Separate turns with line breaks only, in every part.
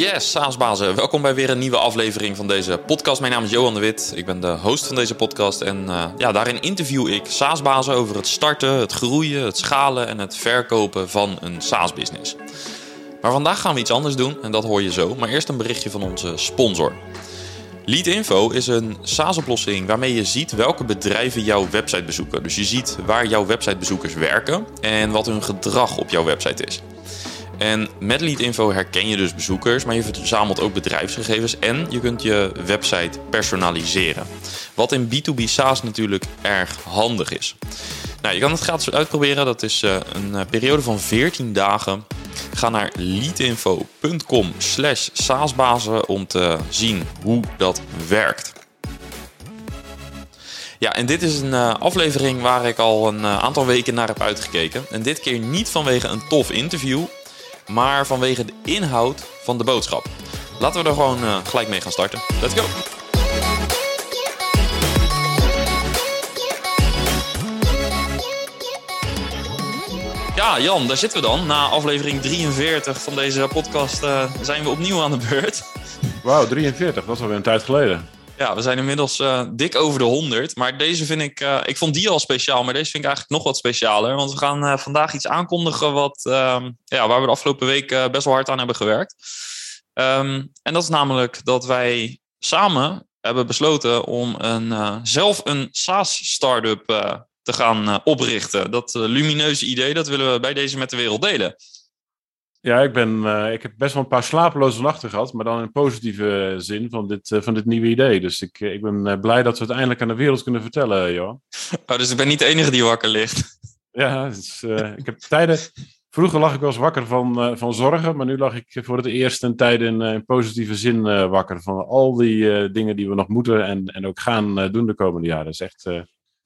Yes, SaaS-bazen. Welkom bij weer een nieuwe aflevering van deze podcast. Mijn naam is Johan de Wit. Ik ben de host van deze podcast. En uh, ja, daarin interview ik SaaS-bazen over het starten, het groeien, het schalen en het verkopen van een SaaS-business. Maar vandaag gaan we iets anders doen en dat hoor je zo. Maar eerst een berichtje van onze sponsor. Leadinfo is een SaaS-oplossing waarmee je ziet welke bedrijven jouw website bezoeken. Dus je ziet waar jouw websitebezoekers werken en wat hun gedrag op jouw website is. En met Leadinfo herken je dus bezoekers, maar je verzamelt ook bedrijfsgegevens en je kunt je website personaliseren. Wat in B2B SaaS natuurlijk erg handig is. Nou, je kan het gratis uitproberen. Dat is uh, een uh, periode van 14 dagen. Ga naar leadinfo.com slash saasbazen om te zien hoe dat werkt. Ja, en dit is een uh, aflevering waar ik al een aantal weken naar heb uitgekeken. En dit keer niet vanwege een tof interview, maar vanwege de inhoud van de boodschap. Laten we er gewoon uh, gelijk mee gaan starten. Let's go! Ja, Jan, daar zitten we dan. Na aflevering 43 van deze podcast uh, zijn we opnieuw aan de beurt.
Wauw, 43, dat is alweer een tijd geleden.
Ja, we zijn inmiddels uh, dik over de 100. Maar deze vind ik, uh, ik vond die al speciaal, maar deze vind ik eigenlijk nog wat specialer. Want we gaan uh, vandaag iets aankondigen wat, um, ja, waar we de afgelopen week best wel hard aan hebben gewerkt. Um, en dat is namelijk dat wij samen hebben besloten om een, zelf een SaaS-startup te gaan oprichten. Dat lumineuze idee, dat willen we bij deze met de wereld delen.
Ja, ik, ben, uh, ik heb best wel een paar slapeloze nachten gehad, maar dan in positieve zin van dit, uh, van dit nieuwe idee. Dus ik, ik ben blij dat we het eindelijk aan de wereld kunnen vertellen, Johan.
Oh, dus ik ben niet de enige die wakker ligt.
Ja, dus, ik heb tijden. Vroeger lag ik wel eens wakker van, van zorgen, maar nu lag ik voor het eerst een tijd in, in positieve zin wakker. Van al die dingen die we nog moeten en, en ook gaan doen de komende jaren. Dat is echt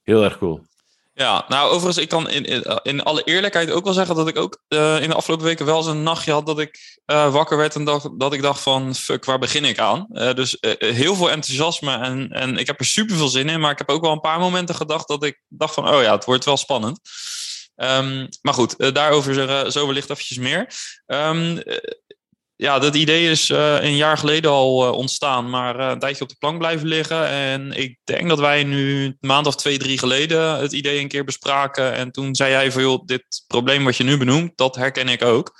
heel erg cool.
Ja, nou overigens, ik kan in, in, in alle eerlijkheid ook wel zeggen dat ik ook uh, in de afgelopen weken wel eens een nachtje had dat ik uh, wakker werd en dacht, dat ik dacht van, fuck, waar begin ik aan? Dus heel veel enthousiasme en, en ik heb er super veel zin in, maar ik heb ook wel een paar momenten gedacht dat ik dacht van, oh ja, het wordt wel spannend. Um, maar goed, daarover zo wellicht eventjes meer. Um, ja, dat idee is uh, een jaar geleden al uh, ontstaan, maar uh, een tijdje op de plank blijven liggen. En ik denk dat wij nu een maand of twee, drie geleden het idee een keer bespraken. En toen zei jij van, joh, dit probleem wat je nu benoemt, dat herken ik ook.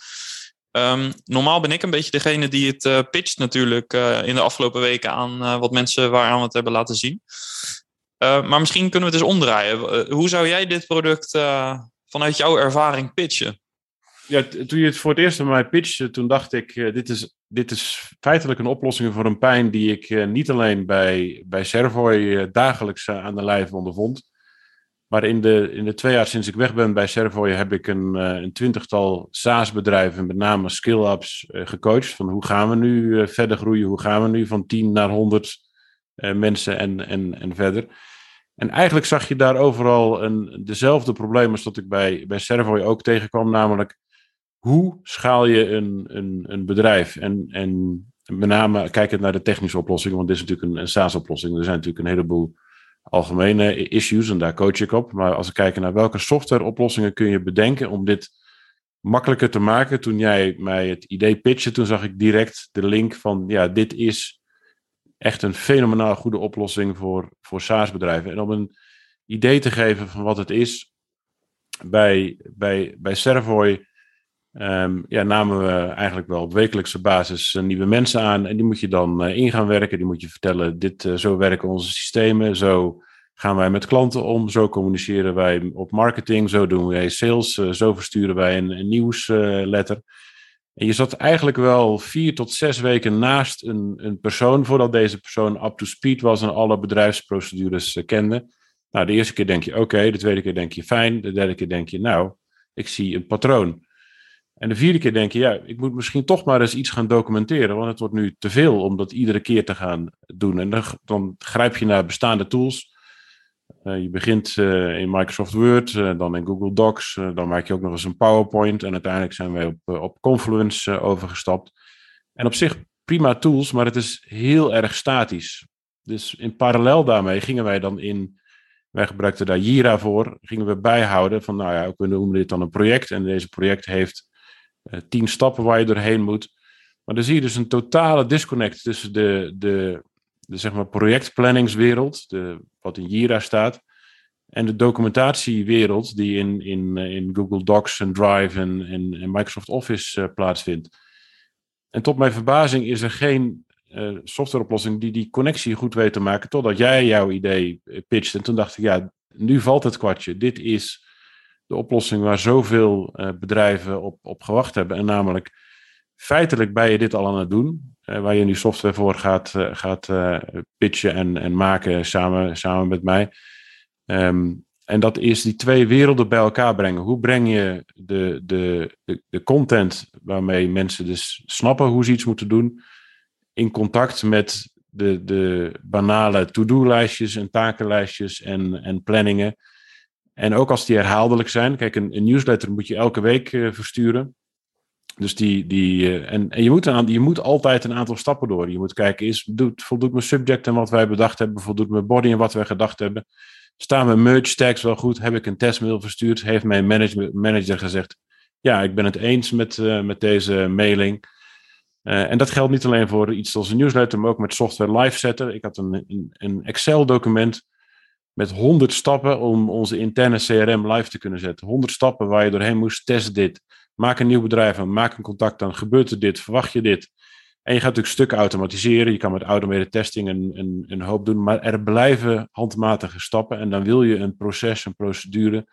Um, normaal ben ik een beetje degene die het pitcht natuurlijk in de afgelopen weken aan wat mensen waaraan we het hebben laten zien. maar misschien kunnen we het eens omdraaien. hoe zou jij dit product vanuit jouw ervaring pitchen?
Ja, toen je het voor het eerst bij mij pitchte, toen dacht ik, uh, dit, is, dit is feitelijk een oplossing voor een pijn die ik uh, niet alleen bij, bij Servoy uh, dagelijks aan de lijf ondervond. Maar in de, in de twee jaar sinds ik weg ben bij Servoy heb ik een, een twintigtal SaaS-bedrijven, met name skill-ups, gecoacht. Van hoe gaan we nu verder groeien? Hoe gaan we nu van 10 naar 100 mensen en, en, en verder? En eigenlijk zag je daar overal een, dezelfde problemen als dat ik bij, bij Servoy ook tegenkwam, namelijk hoe schaal je een, een, een bedrijf? En, en met name kijkend naar de technische oplossingen, want dit is natuurlijk een, SaaS-oplossing. Er zijn natuurlijk een heleboel algemene issues en daar coach ik op. Maar als we kijken naar welke softwareoplossingen kun je bedenken om dit makkelijker te maken. Toen jij mij het idee pitchte, toen zag ik direct de link van, ja, dit is echt een fenomenaal goede oplossing voor, voor SaaS-bedrijven. En om een idee te geven van wat het is, bij, bij, bij Servoy Um, ja, namen we eigenlijk wel op wekelijkse basis uh, nieuwe mensen aan. En die moet je dan uh, in gaan werken. Die moet je vertellen, dit, uh, zo werken onze systemen. Zo gaan wij met klanten om. Zo communiceren wij op marketing. Zo doen wij sales. zo versturen wij een, een nieuwsletter. en je zat eigenlijk wel vier tot zes weken naast een, een persoon... voordat deze persoon up to speed was en alle bedrijfsprocedures kende. Nou, de eerste keer denk je oké. de tweede keer denk je fijn. De derde keer denk je nou, ik zie een patroon. En de vierde keer denk je, ja, ik moet misschien toch maar eens iets gaan documenteren, want het wordt nu te veel om dat iedere keer te gaan doen. En dan, dan grijp je naar bestaande tools. Uh, je begint uh, in Microsoft Word, uh, dan in Google Docs, dan maak je ook nog eens een PowerPoint. En uiteindelijk zijn wij op, op Confluence overgestapt. En op zich prima tools, maar het is heel erg statisch. Dus in parallel daarmee gingen wij dan in wij gebruikten daar Jira voor. Gingen we bijhouden van, nou ja, we noemen dit dan een project. En deze project heeft tien stappen waar je doorheen moet. Maar dan zie je dus een totale disconnect tussen de, de, de zeg maar projectplanningswereld, de, wat in Jira staat, en de documentatiewereld die in, in, in Google Docs en Drive en, en, Microsoft Office uh, plaatsvindt. En tot mijn verbazing is er geen softwareoplossing die die connectie goed weet te maken, totdat jij jouw idee pitcht. En toen dacht ik, ja, nu valt het kwartje. Dit is de oplossing waar zoveel uh, bedrijven op, op gewacht hebben. En namelijk, feitelijk ben je dit al aan het doen. Uh, waar je nu software voor gaat, uh, gaat pitchen en, en maken samen, samen met mij. Um, en dat is die twee werelden bij elkaar brengen. Hoe breng je de, de, de, de content waarmee mensen dus snappen hoe ze iets moeten doen, in contact met de, de banale to-do-lijstjes en takenlijstjes en, en planningen. En ook als die herhaaldelijk zijn. Kijk, een, een newsletter moet je elke week uh, versturen. Dus die, die, uh, en, en je, moet een, je moet altijd een aantal stappen door. Je moet kijken, is, doet, voldoet mijn subject en wat wij bedacht hebben, voldoet mijn body en wat wij gedacht hebben. Staan mijn merge tags wel goed? Heb ik een testmail verstuurd? Heeft mijn manager, manager gezegd, ja, ik ben het eens met, uh, met deze mailing. En dat geldt niet alleen voor iets als een newsletter, maar ook met software live zetten. Ik had een, een, een Excel-document met 100 stappen om onze interne CRM live te kunnen zetten. 100 stappen waar je doorheen moest. Test dit. Maak een nieuw bedrijf aan. Maak een contact aan. Gebeurt er dit? Verwacht je dit? En je gaat natuurlijk stukken automatiseren. Je kan met automated testing een, een, een hoop doen. Maar er blijven handmatige stappen. En dan wil je een proces, een procedure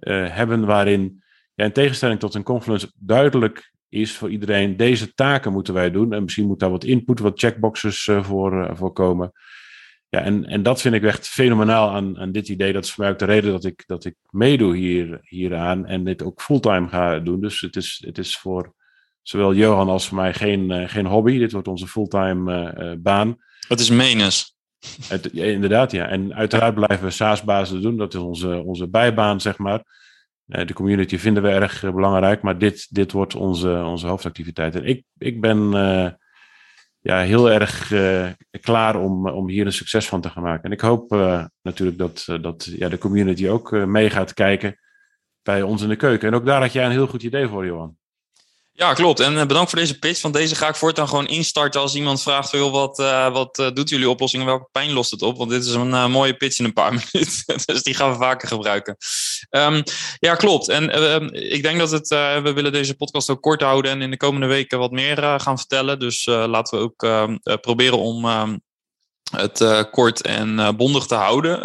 uh, hebben waarin, ja, in tegenstelling tot een Confluence, duidelijk is voor iedereen: deze taken moeten wij doen. En misschien moet daar wat input, wat checkboxes uh, voor, uh, voor komen. Ja, en, en dat vind ik echt fenomenaal aan, aan dit idee. Dat is voor mij ook de reden dat ik, dat ik meedoe hier, hieraan en dit ook fulltime ga doen. Dus het is, het is voor zowel Johan als voor mij geen, uh, geen hobby. Dit wordt onze fulltime uh, baan.
Het is menens.
Het, ja, inderdaad, ja. En uiteraard blijven we SaaS-bazen doen. Dat is onze, onze bijbaan, zeg maar. Uh, de community vinden we erg belangrijk, maar dit, dit wordt onze, onze hoofdactiviteit. En ik, ik ben ja, heel erg uh, klaar om, om hier een succes van te gaan maken. En ik hoop uh, natuurlijk dat, dat ja, de community ook mee gaat kijken bij ons in de keuken. En ook daar had jij een heel goed idee voor, Johan.
Ja, klopt. En bedankt voor deze pitch. Want deze ga ik voortaan gewoon instarten als iemand vraagt: joh, wat, wat doet jullie oplossing en welke pijn lost het op? Want dit is een mooie pitch in een paar minuten. dus die gaan we vaker gebruiken. Um, ja, klopt. En uh, ik denk dat het, uh, we willen deze podcast ook kort houden en in de komende weken wat meer uh, gaan vertellen. Dus laten we ook ehm, proberen om ehm, het kort en bondig te houden.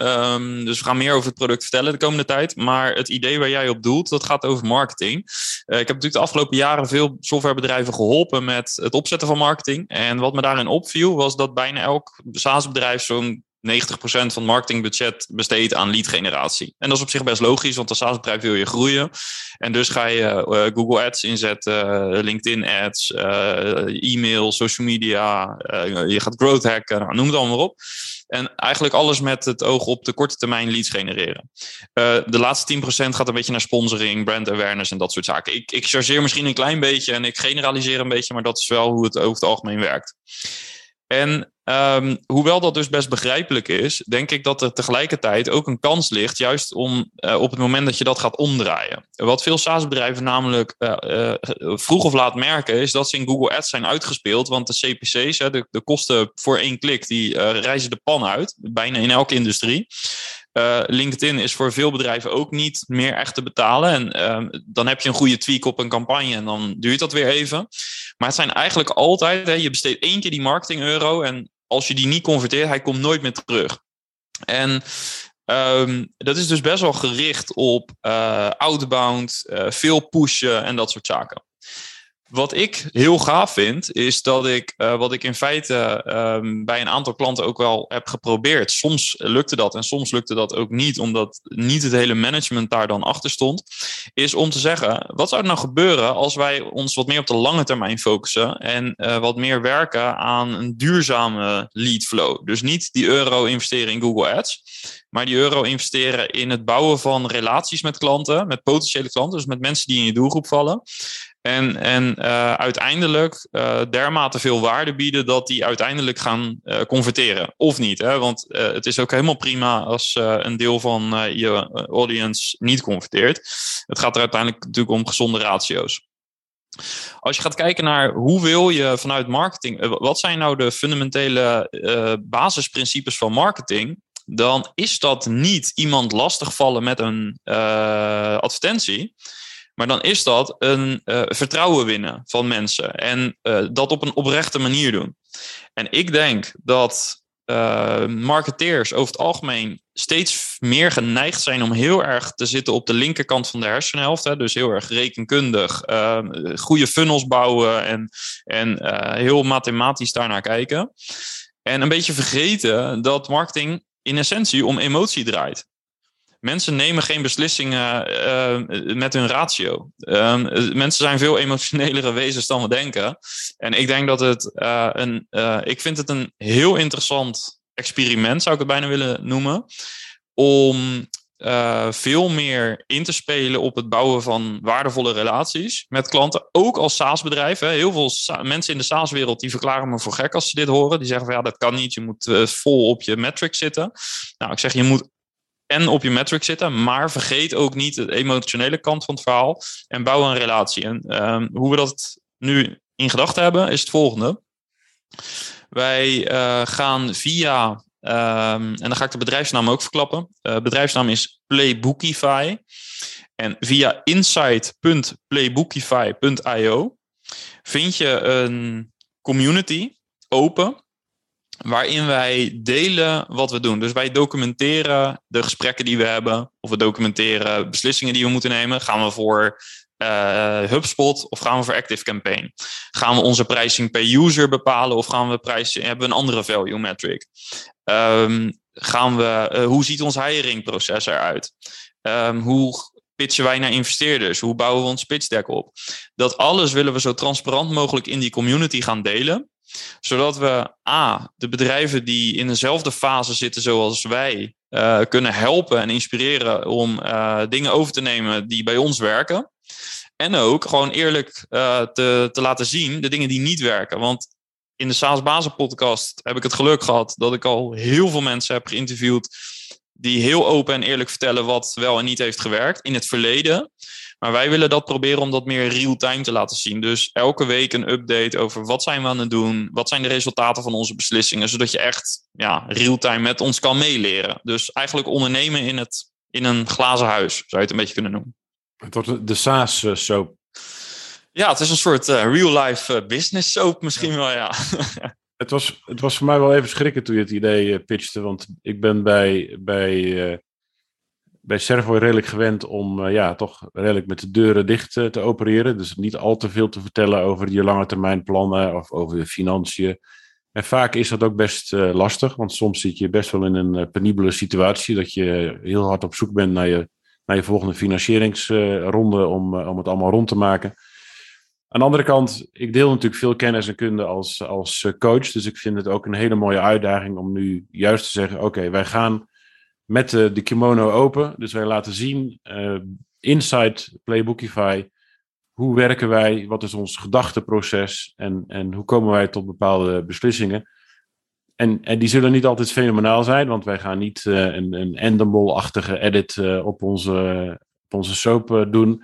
Dus we gaan meer over het product vertellen de komende tijd. Maar het idee waar jij op doelt, dat gaat over marketing. ik heb natuurlijk de afgelopen jaren veel softwarebedrijven geholpen met het opzetten van marketing. En wat me daarin opviel, was dat bijna elk SaaS-bedrijf zo'n 90% van marketingbudget besteedt aan lead generatie. En dat is op zich best logisch, want als SaaS-bedrijf wil je groeien. En dus ga je uh, Google Ads inzetten, LinkedIn Ads, uh, e-mail, social media. Je gaat growth hacken, nou, noem het allemaal op. En eigenlijk alles met het oog op de korte termijn leads genereren. de laatste 10% gaat een beetje naar sponsoring, brand awareness en dat soort zaken. Ik, ik chargeer misschien een klein beetje en ik generaliseer een beetje, maar dat is wel hoe het over het algemeen werkt. En um, hoewel dat dus best begrijpelijk is, denk ik dat er tegelijkertijd ook een kans ligt, juist om uh, op het moment dat je dat gaat omdraaien. Wat veel SaaS-bedrijven namelijk uh, uh, vroeg of laat merken, is dat ze in Google Ads zijn uitgespeeld, want de CPC's, hè, de, kosten voor één klik, die reizen de pan uit, bijna in elke industrie. LinkedIn is voor veel bedrijven ook niet meer echt te betalen. En uh, dan heb je een goede tweak op een campagne en dan duurt dat weer even. Maar het zijn eigenlijk altijd, hè, je besteedt één keer die marketing euro en als je die niet converteert, hij komt nooit meer terug. En um, dat is dus best wel gericht op uh, outbound, veel pushen en dat soort zaken. Wat ik heel gaaf vind, is dat ik, uh, wat ik in feite um, bij een aantal klanten ook wel heb geprobeerd. Soms lukte dat en soms lukte dat ook niet, omdat niet het hele management daar dan achter stond. Is om te zeggen, wat zou er nou gebeuren als wij ons wat meer op de lange termijn focussen en uh, wat meer werken aan een duurzame lead flow. Dus niet die euro investeren in Google Ads, maar die euro investeren in het bouwen van relaties met klanten, met potentiële klanten, dus met mensen die in je doelgroep vallen. En, en uh, uiteindelijk uh, dermate veel waarde bieden dat die uiteindelijk gaan uh, converteren. Of niet, hè? want het is ook helemaal prima als een deel van je audience niet converteert. Het gaat er uiteindelijk natuurlijk om gezonde ratio's. Als je gaat kijken naar hoe wil je vanuit marketing, wat zijn nou de fundamentele basisprincipes van marketing, dan is dat niet iemand lastigvallen met een advertentie. Maar dan is dat een uh, vertrouwen winnen van mensen en uh, dat op een oprechte manier doen. En ik denk dat uh, marketeers over het algemeen steeds meer geneigd zijn om heel erg te zitten op de linkerkant van de hersenhelft. Hè, dus heel erg rekenkundig, goede funnels bouwen en, en heel mathematisch daarnaar kijken. En een beetje vergeten dat marketing in essentie om emotie draait. Mensen nemen geen beslissingen uh, met hun ratio. Uh, mensen zijn veel emotionelere wezens dan we denken. En ik denk dat het een. ik vind het een heel interessant experiment, zou ik het bijna willen noemen. Om veel meer in te spelen op het bouwen van waardevolle relaties met klanten. Ook als SaaS-bedrijf. Heel veel mensen in de SaaS-wereld die verklaren me voor gek als ze dit horen. Die zeggen van ja, dat kan niet. Je moet vol op je metrics zitten. Nou, ik zeg je moet en op je metric zitten, maar vergeet ook niet de emotionele kant van het verhaal en bouw een relatie. En um, hoe we dat nu in gedachten hebben, is het volgende. Wij uh, gaan via, um, en dan ga ik de bedrijfsnaam ook verklappen. Uh, bedrijfsnaam is Playbookify. En via insight.playbookify.io vind je een community open waarin wij delen wat we doen. Dus wij documenteren de gesprekken die we hebben, of we documenteren beslissingen die we moeten nemen. Gaan we voor uh, HubSpot of gaan we voor Active Campaign? Gaan we onze pricing per user bepalen of gaan we prijzen, hebben we een andere value metric? Um, gaan we, uh, hoe ziet ons hiringproces eruit? Um, hoe pitchen wij naar investeerders? Hoe bouwen we ons pitch deck op? Dat alles willen we zo transparant mogelijk in die community gaan delen zodat we A, de bedrijven die in dezelfde fase zitten zoals wij, uh, kunnen helpen en inspireren om uh, dingen over te nemen die bij ons werken. En ook gewoon eerlijk uh, te, te laten zien de dingen die niet werken. Want in de SaaS Bazen podcast heb ik het geluk gehad dat ik al heel veel mensen heb geïnterviewd die heel open en eerlijk vertellen wat wel en niet heeft gewerkt in het verleden. Maar wij willen dat proberen om dat meer real-time te laten zien. Dus elke week een update over wat zijn we aan het doen, wat zijn de resultaten van onze beslissingen, zodat je echt ja, real-time met ons kan meeleren. Dus eigenlijk ondernemen in, het, in een glazen huis, zou je het een beetje kunnen noemen.
Het wordt de SaaS-soap.
Ja, het is een soort uh, real-life uh, business soap misschien wel, ja.
het, was, het was voor mij wel even schrikken toen je het idee uh, pitchte, want ik ben bij, bij bij Servo redelijk gewend om uh, ja, toch redelijk met de deuren dicht uh, te opereren. Dus niet al te veel te vertellen over je lange termijn plannen of over de financiën. En vaak is dat ook best uh, lastig, want soms zit je best wel in een penibele situatie dat je heel hard op zoek bent naar je, naar je volgende financieringsronde om, om het allemaal rond te maken. Aan de andere kant, ik deel natuurlijk veel kennis en kunde als, als coach. Dus ik vind het ook een hele mooie uitdaging om nu juist te zeggen: oké, wij gaan met de, de kimono open. Dus wij laten zien, uh, inside Playbookify, hoe werken wij, wat is ons gedachteproces en, en hoe komen wij tot bepaalde beslissingen. En, en die zullen niet altijd fenomenaal zijn, want wij gaan niet uh, een, een Endemol-achtige edit op, onze, op onze soap doen.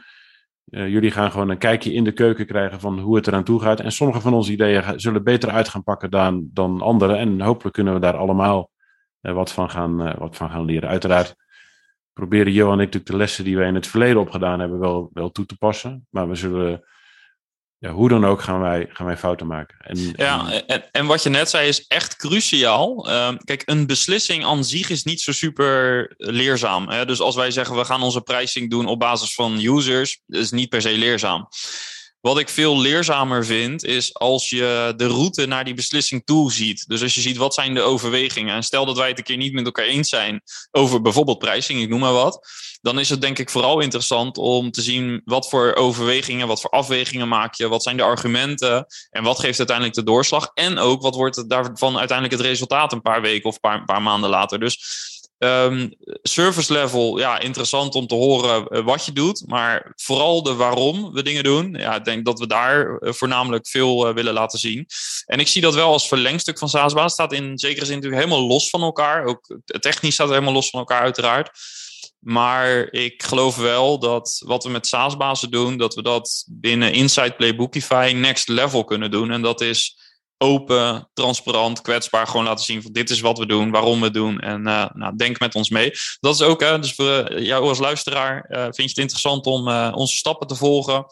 jullie gaan gewoon een kijkje in de keuken krijgen van hoe het eraan toe gaat. En sommige van onze ideeën zullen beter uit gaan pakken dan, dan andere. En hopelijk kunnen we daar allemaal eh, wat, van gaan, eh, wat van gaan leren. Uiteraard proberen Johan en ik natuurlijk de lessen die wij in het verleden opgedaan hebben wel, wel toe te passen. Maar we zullen, ja, hoe dan ook, gaan wij, gaan wij fouten maken.
En, ja, en, en wat je net zei is echt cruciaal. Uh, kijk, een beslissing aan zich is niet zo super leerzaam. Hè? Dus als wij zeggen we gaan onze pricing doen op basis van users, is niet per se leerzaam. Wat ik veel leerzamer vind, is als je de route naar die beslissing toe ziet. Dus als je ziet wat zijn de overwegingen. En stel dat wij het een keer niet met elkaar eens zijn over bijvoorbeeld pricing, ik noem maar wat. Dan is het denk ik vooral interessant om te zien wat voor overwegingen, wat voor afwegingen maak je, wat zijn de argumenten en wat geeft uiteindelijk de doorslag. En ook wat wordt het daarvan uiteindelijk het resultaat een paar weken of een paar maanden later. Dus Um, service level, ja, interessant om te horen eh, wat je doet. Maar vooral de waarom we dingen doen. Ja, ik denk dat we daar eh, voornamelijk veel uh, willen laten zien. En ik zie dat wel als verlengstuk van SaaS-baas. staat in zekere zin natuurlijk helemaal los van elkaar. Ook technisch staat het helemaal los van elkaar, uiteraard. Maar ik geloof wel dat wat we met SaaS-bazen doen, dat we dat binnen Inside Playbookify next level kunnen doen. En dat is open, transparant, kwetsbaar. Gewoon laten zien van dit is wat we doen, waarom we doen. En uh, nou, denk met ons mee. Dat is ook, hè, dus voor jou als luisteraar, uh, vind je het interessant om onze stappen te volgen.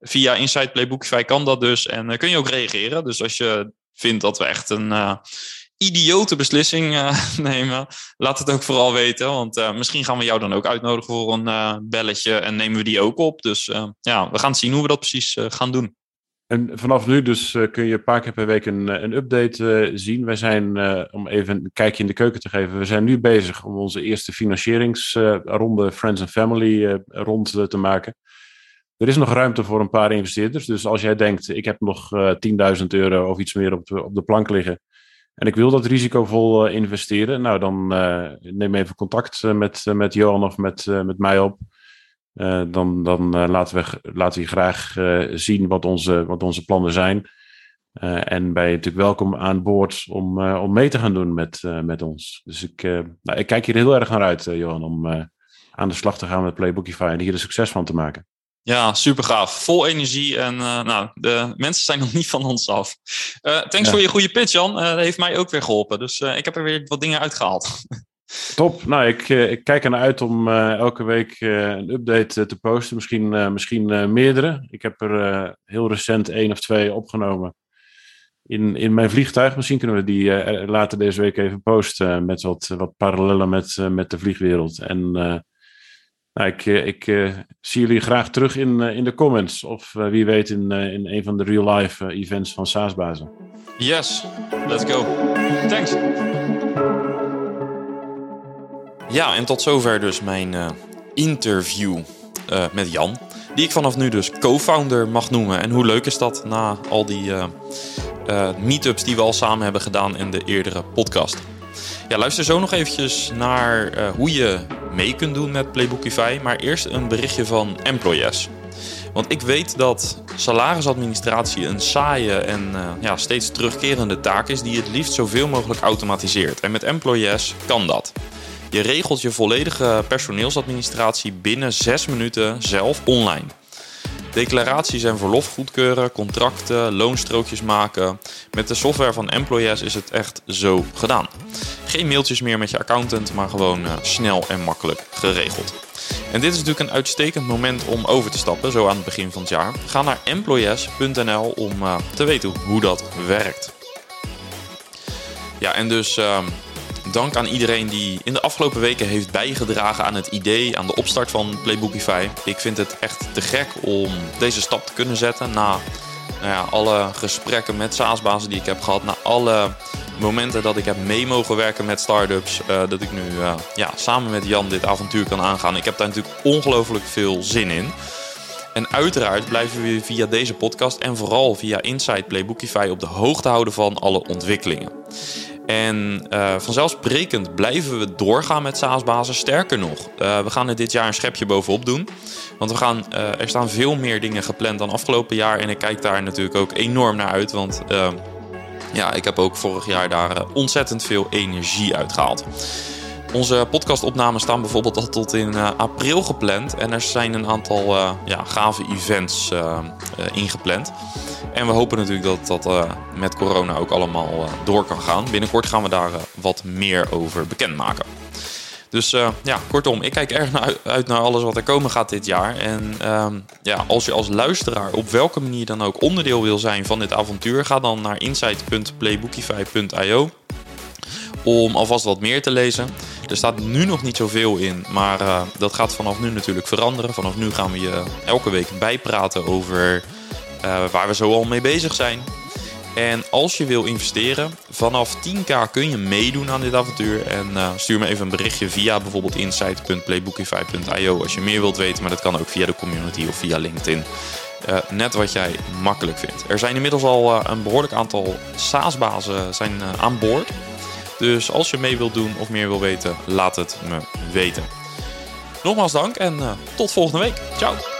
Via Inside Playbookify kan dat dus. En kun je ook reageren. Dus als je vindt dat we echt een idiote beslissing nemen, laat het ook vooral weten. Want misschien gaan we jou dan ook uitnodigen voor een belletje en nemen we die ook op. Dus ja, we gaan zien hoe we dat precies gaan doen.
En vanaf nu dus kun je een paar keer per week een, een update zien. Wij zijn, om even een kijkje in de keuken te geven, we zijn nu bezig om onze eerste financieringsronde Friends and Family rond te maken. Er is nog ruimte voor een paar investeerders. Dus als jij denkt, ik heb nog 10.000 euro of iets meer op de, op de plank liggen en ik wil dat risicovol investeren, nou dan neem even contact met, met Johan of met, met mij op. dan dan laten, we, laten we graag zien wat onze, wat onze plannen zijn. en ben je natuurlijk welkom aan boord om, om mee te gaan doen met, met ons. Dus ik, nou, ik kijk hier heel erg naar uit, Johan, om aan de slag te gaan met Playbookify en hier een succes van te maken.
Ja, super gaaf. Vol energie en uh, nou, de mensen zijn nog niet van ons af. Uh, thanks voor je goede pitch, Jan. Uh, dat heeft mij ook weer geholpen. Dus ik heb er weer wat dingen uitgehaald.
Top. Nou, ik, ik kijk ernaar uit om elke week een update te posten. Misschien, misschien meerdere. Ik heb er heel recent één of twee opgenomen in, in mijn vliegtuig. Misschien kunnen we die later deze week even posten met wat, wat parallellen met, met de vliegwereld. En nou, ik, eh, ik zie jullie graag terug in, in de comments. Of wie weet in, in een van de real-life events van SaaSbazen.
Yes, let's go. Thanks. Ja, en tot zover dus mijn interview met Jan. Die ik vanaf nu dus co-founder mag noemen. En hoe leuk is dat na al die meetups die we al samen hebben gedaan in de eerdere podcast. Ja, luister zo nog eventjes naar hoe je mee kunt doen met Playbookify. Maar eerst een berichtje van Employees. Want ik weet dat salarisadministratie een saaie en ja, steeds terugkerende taak is die het liefst zoveel mogelijk automatiseert. En met Employees kan dat. Je regelt je volledige personeelsadministratie binnen 6 minuten zelf online. Declaraties en verlof goedkeuren, contracten, loonstrookjes maken. Met de software van Employees is het echt zo gedaan. Geen mailtjes meer met je accountant, maar gewoon uh, snel en makkelijk geregeld. En dit is natuurlijk een uitstekend moment om over te stappen, zo aan het begin van het jaar. Ga naar employees.nl om uh, te weten hoe dat werkt. Ja, en dus uh, dank aan iedereen die in de afgelopen weken heeft bijgedragen aan het idee, aan de opstart van Playbookify. Ik vind het echt te gek om deze stap te kunnen zetten na nou ja, alle gesprekken met SaaS-bazen die ik heb gehad, na alle momenten dat ik heb mee mogen werken met startups, uh, dat ik nu uh, ja, samen met Jan dit avontuur kan aangaan. Ik heb daar natuurlijk ongelooflijk veel zin in. En uiteraard blijven we via deze podcast en vooral via Inside Playbookify op de hoogte houden van alle ontwikkelingen. En uh, vanzelfsprekend blijven we doorgaan met SaaS-bazen. Sterker nog, uh, we gaan er dit jaar een schepje bovenop doen. Want we gaan, uh, er staan veel meer dingen gepland dan afgelopen jaar. En ik kijk daar natuurlijk ook enorm naar uit. Want ja, ik heb ook vorig jaar daar ontzettend veel energie uitgehaald. Onze podcastopnames staan bijvoorbeeld al tot in april gepland. En er zijn een aantal ja, gave events ingepland. En we hopen natuurlijk dat dat met corona ook allemaal door kan gaan. Binnenkort gaan we daar wat meer over bekendmaken. Dus ja, kortom, ik kijk erg naar, uit naar alles wat er komen gaat dit jaar. En ehm, ja, als je als luisteraar op welke manier dan ook onderdeel wil zijn van dit avontuur, ga dan naar insight.playbookify.io om alvast wat meer te lezen. Er staat nu nog niet zoveel in, maar dat gaat vanaf nu natuurlijk veranderen. Vanaf nu gaan we je elke week bijpraten over waar we zo al mee bezig zijn. En als je wil investeren, vanaf 10k kun je meedoen aan dit avontuur. En uh, stuur me even een berichtje via bijvoorbeeld insight.playbookify.io als je meer wilt weten. Maar dat kan ook via de community of via LinkedIn. Uh, net wat jij makkelijk vindt. Er zijn inmiddels al een behoorlijk aantal SaaS-bazen zijn, aan boord. Dus als je mee wilt doen of meer wil weten, laat het me weten. Nogmaals dank en tot volgende week. Ciao.